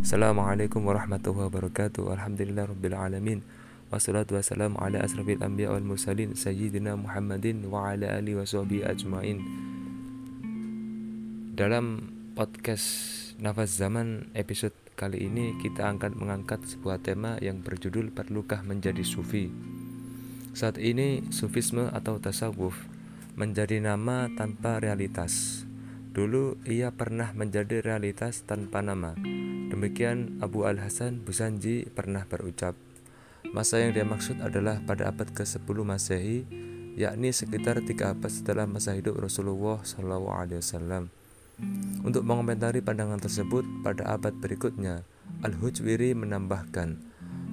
Assalamualaikum warahmatullahi wabarakatuh. Alhamdulillah Rabbil Alamin. Wassalatu wassalamu ala asrafil anbiya wal mursalin Sayyidina Muhammadin wa ala alihi wa sahbihi ajma'in. Dalam podcast Nafas Zaman episode kali ini kita akan mengangkat sebuah tema yang berjudul Perlukah Menjadi Sufi? Saat ini Sufisme atau Tasawuf menjadi nama tanpa realitas. Dulu ia pernah menjadi realitas tanpa nama Demikian Abu Al-Hasan Busanji pernah berucap. Masa yang dia maksud adalah pada abad ke-10 Masehi, yakni sekitar tiga abad setelah masa hidup Rasulullah SAW. Untuk mengomentari pandangan tersebut pada abad berikutnya, Al-Hujwiri menambahkan,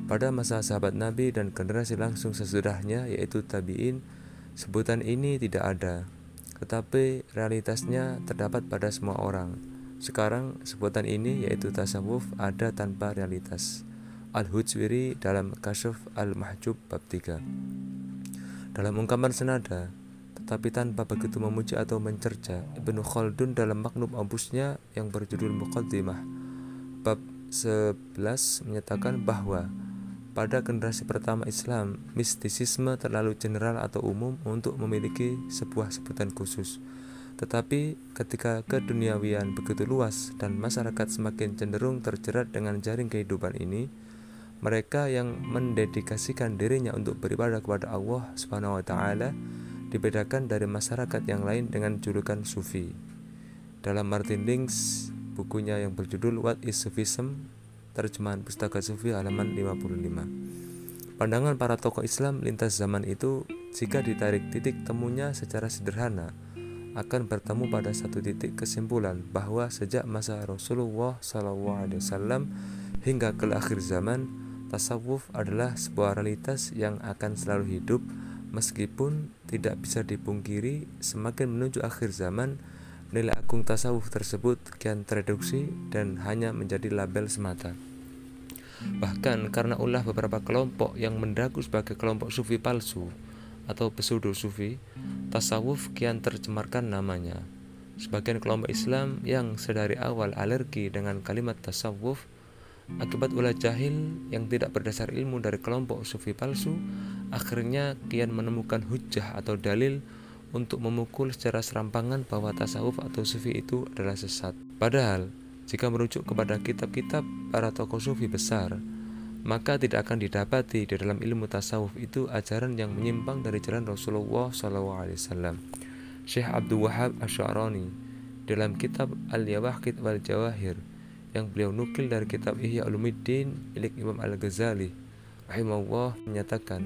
pada masa sahabat Nabi dan generasi langsung sesudahnya yaitu tabi'in, sebutan ini tidak ada, tetapi realitasnya terdapat pada semua orang. Sekarang sebutan ini yaitu tasawuf ada tanpa realitas. Al-Hujwiri dalam Kasyuf Al-Mahjub bab 3. Dalam ungkapan senada, tetapi tanpa begitu memuji atau mencerca, Ibnu Khaldun dalam maknub abusnya yang berjudul Muqaddimah bab 11 menyatakan bahwa pada generasi pertama Islam, mistisisme terlalu general atau umum untuk memiliki sebuah sebutan khusus. Tetapi ketika keduniawian begitu luas dan masyarakat semakin cenderung terjerat dengan jaring kehidupan ini, mereka yang mendedikasikan dirinya untuk beribadah kepada Allah Subhanahu wa taala dibedakan dari masyarakat yang lain dengan julukan sufi. Dalam Martin Links, bukunya yang berjudul What is Sufism? Terjemahan Pustaka Sufi halaman 55. Pandangan para tokoh Islam lintas zaman itu jika ditarik titik temunya secara sederhana, akan bertemu pada satu titik kesimpulan bahwa sejak masa Rasulullah SAW hingga ke akhir zaman, tasawuf adalah sebuah realitas yang akan selalu hidup meskipun tidak bisa dipungkiri semakin menuju akhir zaman nilai agung tasawuf tersebut kian tereduksi dan hanya menjadi label semata. Bahkan karena ulah beberapa kelompok yang mendaku sebagai kelompok sufi palsu atau pseudo sufi, tasawuf kian tercemarkan namanya. Sebagian kelompok Islam yang sedari awal alergi dengan kalimat tasawuf akibat ulah jahil yang tidak berdasar ilmu dari kelompok sufi palsu akhirnya kian menemukan hujah atau dalil untuk memukul secara serampangan bahwa tasawuf atau sufi itu adalah sesat. Padahal, jika merujuk kepada kitab-kitab para tokoh sufi besar, maka tidak akan didapati di dalam ilmu tasawuf itu ajaran yang menyimpang dari jalan Rasulullah SAW. Syekh Abdul Wahab Asy'arani dalam kitab Al-Yawahid wal Jawahir yang beliau nukil dari kitab Ihya Ulumuddin milik Imam Al-Ghazali rahimahullah menyatakan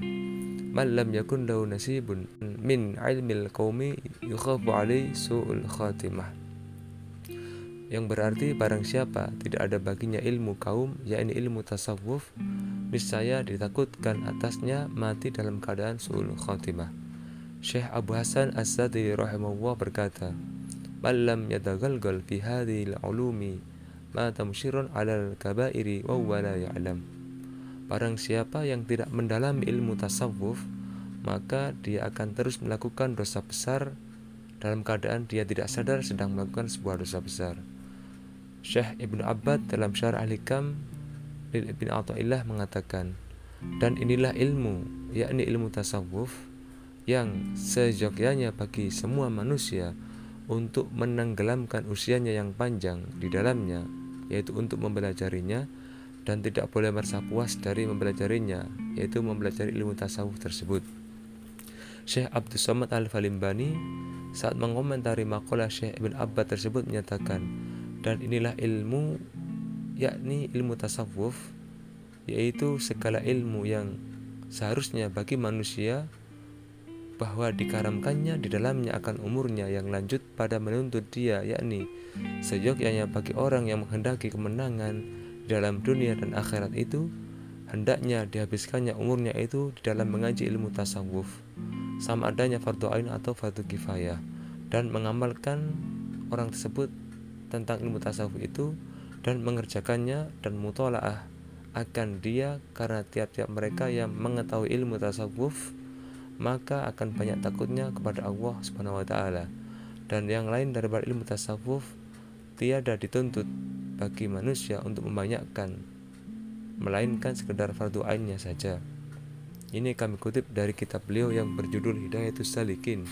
man lam yakun lahu nasibun min ilmil qaumi yukhafu alaihi su'ul khatimah yang berarti barang siapa tidak ada baginya ilmu kaum yakni ilmu tasawuf niscaya ditakutkan atasnya mati dalam keadaan suul khatimah Syekh Abu Hasan As-Sadi rahimahullah berkata Malam yadagalgal fi hadhil ulumi ma tamshirun alal kabairi wa la ya'lam Barang siapa yang tidak mendalami ilmu tasawuf maka dia akan terus melakukan dosa besar dalam keadaan dia tidak sadar sedang melakukan sebuah dosa besar. Syekh Ibnu Abbad dalam Syarah Al-Hikam Lil Ibn Atta'illah mengatakan dan inilah ilmu yakni ilmu tasawuf yang sejogyanya bagi semua manusia untuk menenggelamkan usianya yang panjang di dalamnya yaitu untuk mempelajarinya dan tidak boleh merasa puas dari mempelajarinya yaitu mempelajari ilmu tasawuf tersebut. Syekh Abdul Somad Al-Falimbani saat mengomentari makalah Syekh Ibn Abbad tersebut menyatakan dan inilah ilmu yakni ilmu tasawuf yaitu segala ilmu yang seharusnya bagi manusia bahwa dikaramkannya di dalamnya akan umurnya yang lanjut pada menuntut dia yakni seyogyanya bagi orang yang menghendaki kemenangan di dalam dunia dan akhirat itu hendaknya dihabiskannya umurnya itu di dalam mengaji ilmu tasawuf sama adanya fardu ain atau fardu kifayah dan mengamalkan orang tersebut tentang ilmu tasawuf itu dan mengerjakannya dan mutolaah akan dia karena tiap-tiap mereka yang mengetahui ilmu tasawuf maka akan banyak takutnya kepada Allah Subhanahu wa taala dan yang lain daripada ilmu tasawuf tiada dituntut bagi manusia untuk membanyakkan melainkan sekedar fardu ainnya saja. Ini kami kutip dari kitab beliau yang berjudul Hidayatus Salikin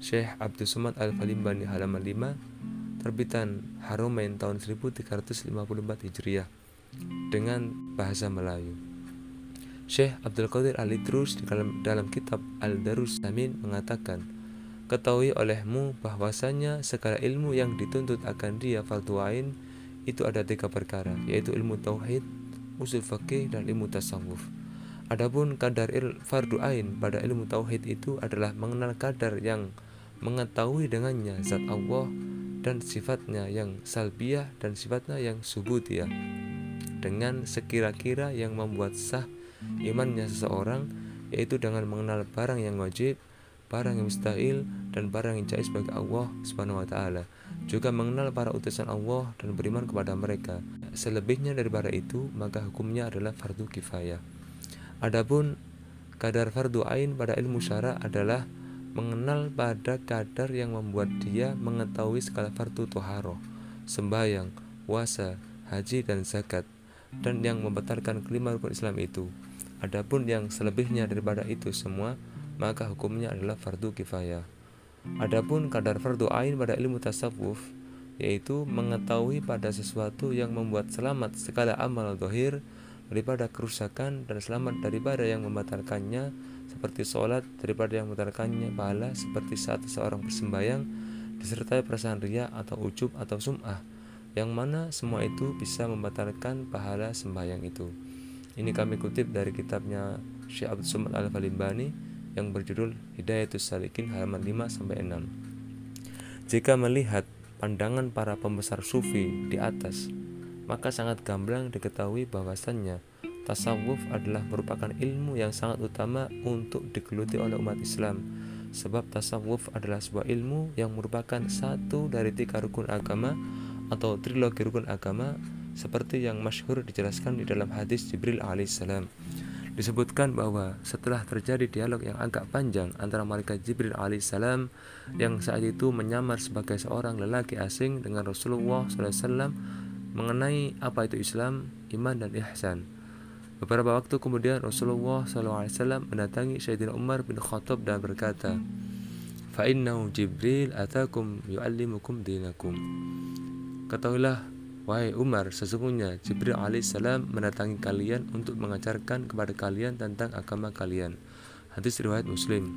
Syekh Abdul Somad Al-Falimbani halaman 5 terbitan Haromain tahun 1354 Hijriah dengan bahasa Melayu. Syekh Abdul Qadir Al-Idrus di dalam, dalam kitab Al-Darus Samin mengatakan, Ketahui olehmu bahwasanya segala ilmu yang dituntut akan dia fardu ain itu ada tiga perkara, yaitu ilmu tauhid, usul fakih dan ilmu tasawuf. Adapun kadar il fardu ain pada ilmu tauhid itu adalah mengenal kadar yang mengetahui dengannya zat Allah dan sifatnya yang salbiah dan sifatnya yang subutiyah dengan sekira-kira yang membuat sah imannya seseorang yaitu dengan mengenal barang yang wajib barang yang mustahil dan barang yang jais bagi Allah Subhanahu wa taala. Juga mengenal para utusan Allah dan beriman kepada mereka. Selebihnya daripada itu, maka hukumnya adalah fardu kifayah. Adapun kadar fardu ain pada ilmu syara adalah mengenal pada kadar yang membuat dia mengetahui segala fardu toharoh, sembahyang, puasa, haji dan zakat, dan yang membatalkan kelima rukun Islam itu. Adapun yang selebihnya daripada itu semua maka hukumnya adalah fardu kifayah. Adapun kadar fardu ain pada ilmu tasawuf yaitu mengetahui pada sesuatu yang membuat selamat segala amal dohir daripada kerusakan dan selamat daripada yang membatalkannya seperti sholat daripada yang membatalkannya pahala seperti saat seorang bersembayang disertai perasaan ria atau ujub atau sum'ah yang mana semua itu bisa membatalkan pahala sembahyang itu. Ini kami kutip dari kitabnya Syekh Abdul Somad Al-Falimbani yang berjudul Hidayatus Salikin halaman 5 sampai 6. Jika melihat pandangan para pembesar sufi di atas, maka sangat gamblang diketahui bahwasannya tasawuf adalah merupakan ilmu yang sangat utama untuk digeluti oleh umat Islam. Sebab tasawuf adalah sebuah ilmu yang merupakan satu dari tiga rukun agama atau trilogi rukun agama seperti yang masyhur dijelaskan di dalam hadis Jibril alaihissalam disebutkan bahwa setelah terjadi dialog yang agak panjang antara malaikat Jibril alaihissalam yang saat itu menyamar sebagai seorang lelaki asing dengan Rasulullah SAW mengenai apa itu Islam, iman dan ihsan. Beberapa waktu kemudian Rasulullah SAW mendatangi Sayyidina Umar bin Khattab dan berkata, "Fa'innahu Jibril atakum yu'allimukum dinakum." Ketahuilah Wahai Umar, sesungguhnya Jibril alaihissalam mendatangi kalian untuk mengajarkan kepada kalian tentang agama kalian. Hadis riwayat Muslim.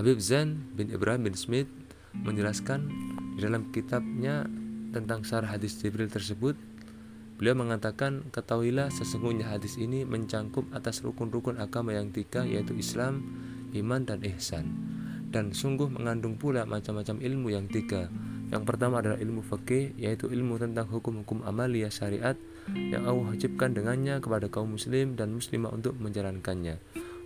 Habib Zain bin Ibrahim bin Smith menjelaskan di dalam kitabnya tentang syarah hadis Jibril tersebut, beliau mengatakan, ketahuilah sesungguhnya hadis ini mencangkup atas rukun-rukun agama yang tiga yaitu Islam, iman dan ihsan. Dan sungguh mengandung pula macam-macam ilmu yang tiga, yang pertama adalah ilmu fikih, yaitu ilmu tentang hukum-hukum amalia syariat yang Allah wajibkan dengannya kepada kaum muslim dan muslimah untuk menjalankannya.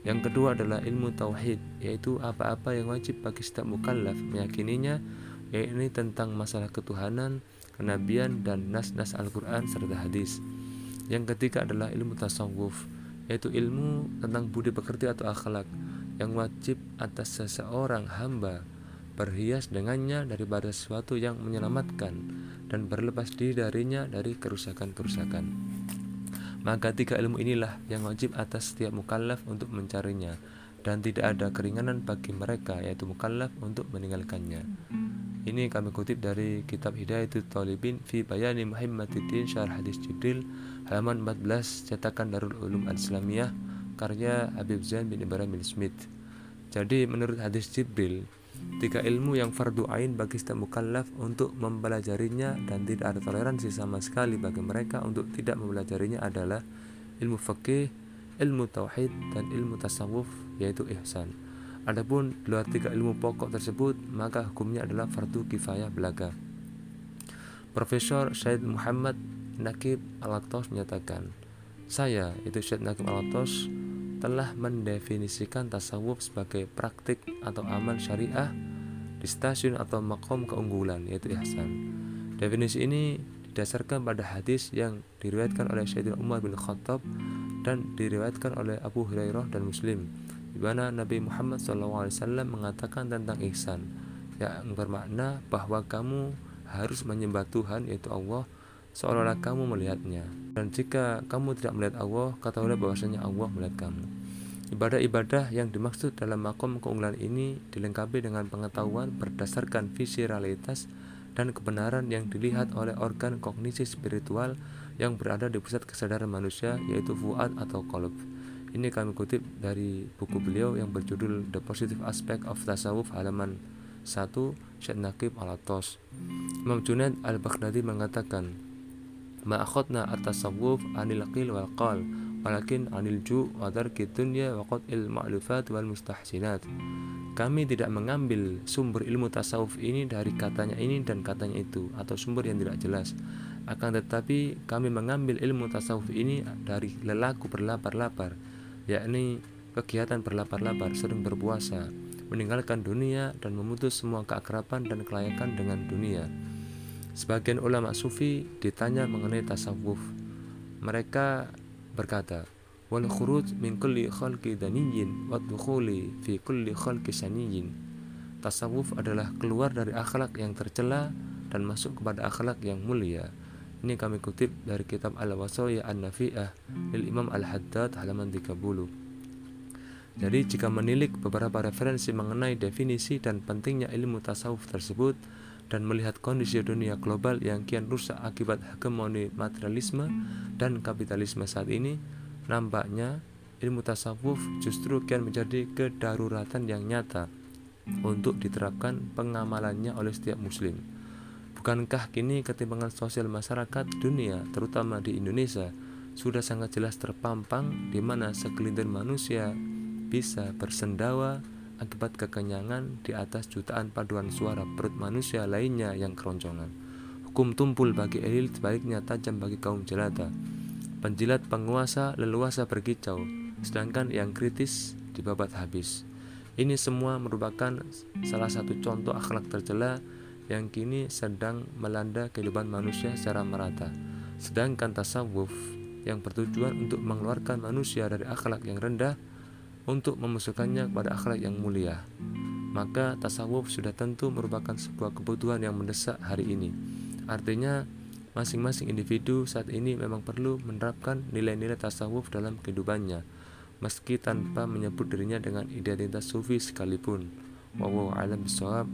Yang kedua adalah ilmu tauhid, yaitu apa-apa yang wajib bagi setiap mukallaf meyakininya, yaitu tentang masalah ketuhanan, kenabian dan nas-nas Al-Qur'an serta hadis. Yang ketiga adalah ilmu tasawuf, yaitu ilmu tentang budi pekerti atau akhlak yang wajib atas seseorang hamba berhias dengannya daripada sesuatu yang menyelamatkan dan berlepas diri darinya dari kerusakan-kerusakan. Maka tiga ilmu inilah yang wajib atas setiap mukallaf untuk mencarinya dan tidak ada keringanan bagi mereka yaitu mukallaf untuk meninggalkannya. Ini kami kutip dari kitab Hidayatul Talibin fi Bayani Muhammadiddin Syarah Hadis Jibril halaman 14 cetakan Darul Ulum Al-Islamiyah karya Habib Zain bin Ibrahim bin Smith. Jadi menurut hadis Jibril, Tiga ilmu yang fardu ain bagi setiap mukallaf untuk mempelajarinya dan tidak ada toleransi sama sekali bagi mereka untuk tidak mempelajarinya adalah ilmu fikih, ilmu tauhid dan ilmu tasawuf yaitu ihsan. Adapun di luar tiga ilmu pokok tersebut maka hukumnya adalah fardu kifayah belaga. Profesor Syed Muhammad Nakib al menyatakan, saya itu Syed Nakib al telah mendefinisikan tasawuf sebagai praktik atau amal syariah di stasiun atau makom keunggulan yaitu ihsan. Definisi ini didasarkan pada hadis yang diriwayatkan oleh Sayyidina Umar bin Khattab dan diriwayatkan oleh Abu Hurairah dan Muslim di mana Nabi Muhammad SAW mengatakan tentang ihsan yang bermakna bahwa kamu harus menyembah Tuhan yaitu Allah seolah-olah kamu melihatnya. Dan jika kamu tidak melihat Allah, ketahuilah bahwasanya Allah melihat kamu. Ibadah-ibadah yang dimaksud dalam makom keunggulan ini dilengkapi dengan pengetahuan berdasarkan visi realitas dan kebenaran yang dilihat oleh organ kognisi spiritual yang berada di pusat kesadaran manusia yaitu fuad atau kolb. Ini kami kutip dari buku beliau yang berjudul The Positive Aspect of Tasawuf halaman 1 Syed Naqib Alatos. Imam Junaid Al-Baghdadi mengatakan, Ma'akhotna at-tasawuf anil qil wal qal walakin anil ju wa tarki dunya wa qat'il ma'lufat wal mustahsinat kami tidak mengambil sumber ilmu tasawuf ini dari katanya ini dan katanya itu atau sumber yang tidak jelas akan tetapi kami mengambil ilmu tasawuf ini dari lelaku berlapar-lapar yakni kegiatan berlapar-lapar sering berpuasa meninggalkan dunia dan memutus semua keakraban dan kelayakan dengan dunia sebagian ulama sufi ditanya mengenai tasawuf mereka berkata, "Wal khuruj min kulli khalqi daniyyin wa dukhuli fi kulli khalqi saniyyin." Tasawuf adalah keluar dari akhlak yang tercela dan masuk kepada akhlak yang mulia. Ini kami kutip dari kitab Al-Wasaya An-Nafi'ah lil Imam Al-Haddad halaman 30. Jadi jika menilik beberapa referensi mengenai definisi dan pentingnya ilmu tasawuf tersebut, dan melihat kondisi dunia global yang kian rusak akibat hegemoni materialisme dan kapitalisme saat ini, nampaknya ilmu tasawuf justru kian menjadi kedaruratan yang nyata untuk diterapkan pengamalannya oleh setiap muslim. Bukankah kini ketimpangan sosial masyarakat dunia, terutama di Indonesia, sudah sangat jelas terpampang di mana segelintir manusia bisa bersendawa akibat kekenyangan di atas jutaan paduan suara perut manusia lainnya yang keroncongan. Hukum tumpul bagi elit sebaliknya tajam bagi kaum jelata. Penjilat penguasa leluasa berkicau, sedangkan yang kritis dibabat habis. Ini semua merupakan salah satu contoh akhlak tercela yang kini sedang melanda kehidupan manusia secara merata. Sedangkan tasawuf yang bertujuan untuk mengeluarkan manusia dari akhlak yang rendah untuk memasukkannya kepada akhlak yang mulia. Maka tasawuf sudah tentu merupakan sebuah kebutuhan yang mendesak hari ini. Artinya, masing-masing individu saat ini memang perlu menerapkan nilai-nilai tasawuf dalam kehidupannya, meski tanpa menyebut dirinya dengan identitas sufi sekalipun. Wallahu a'lam bishawab.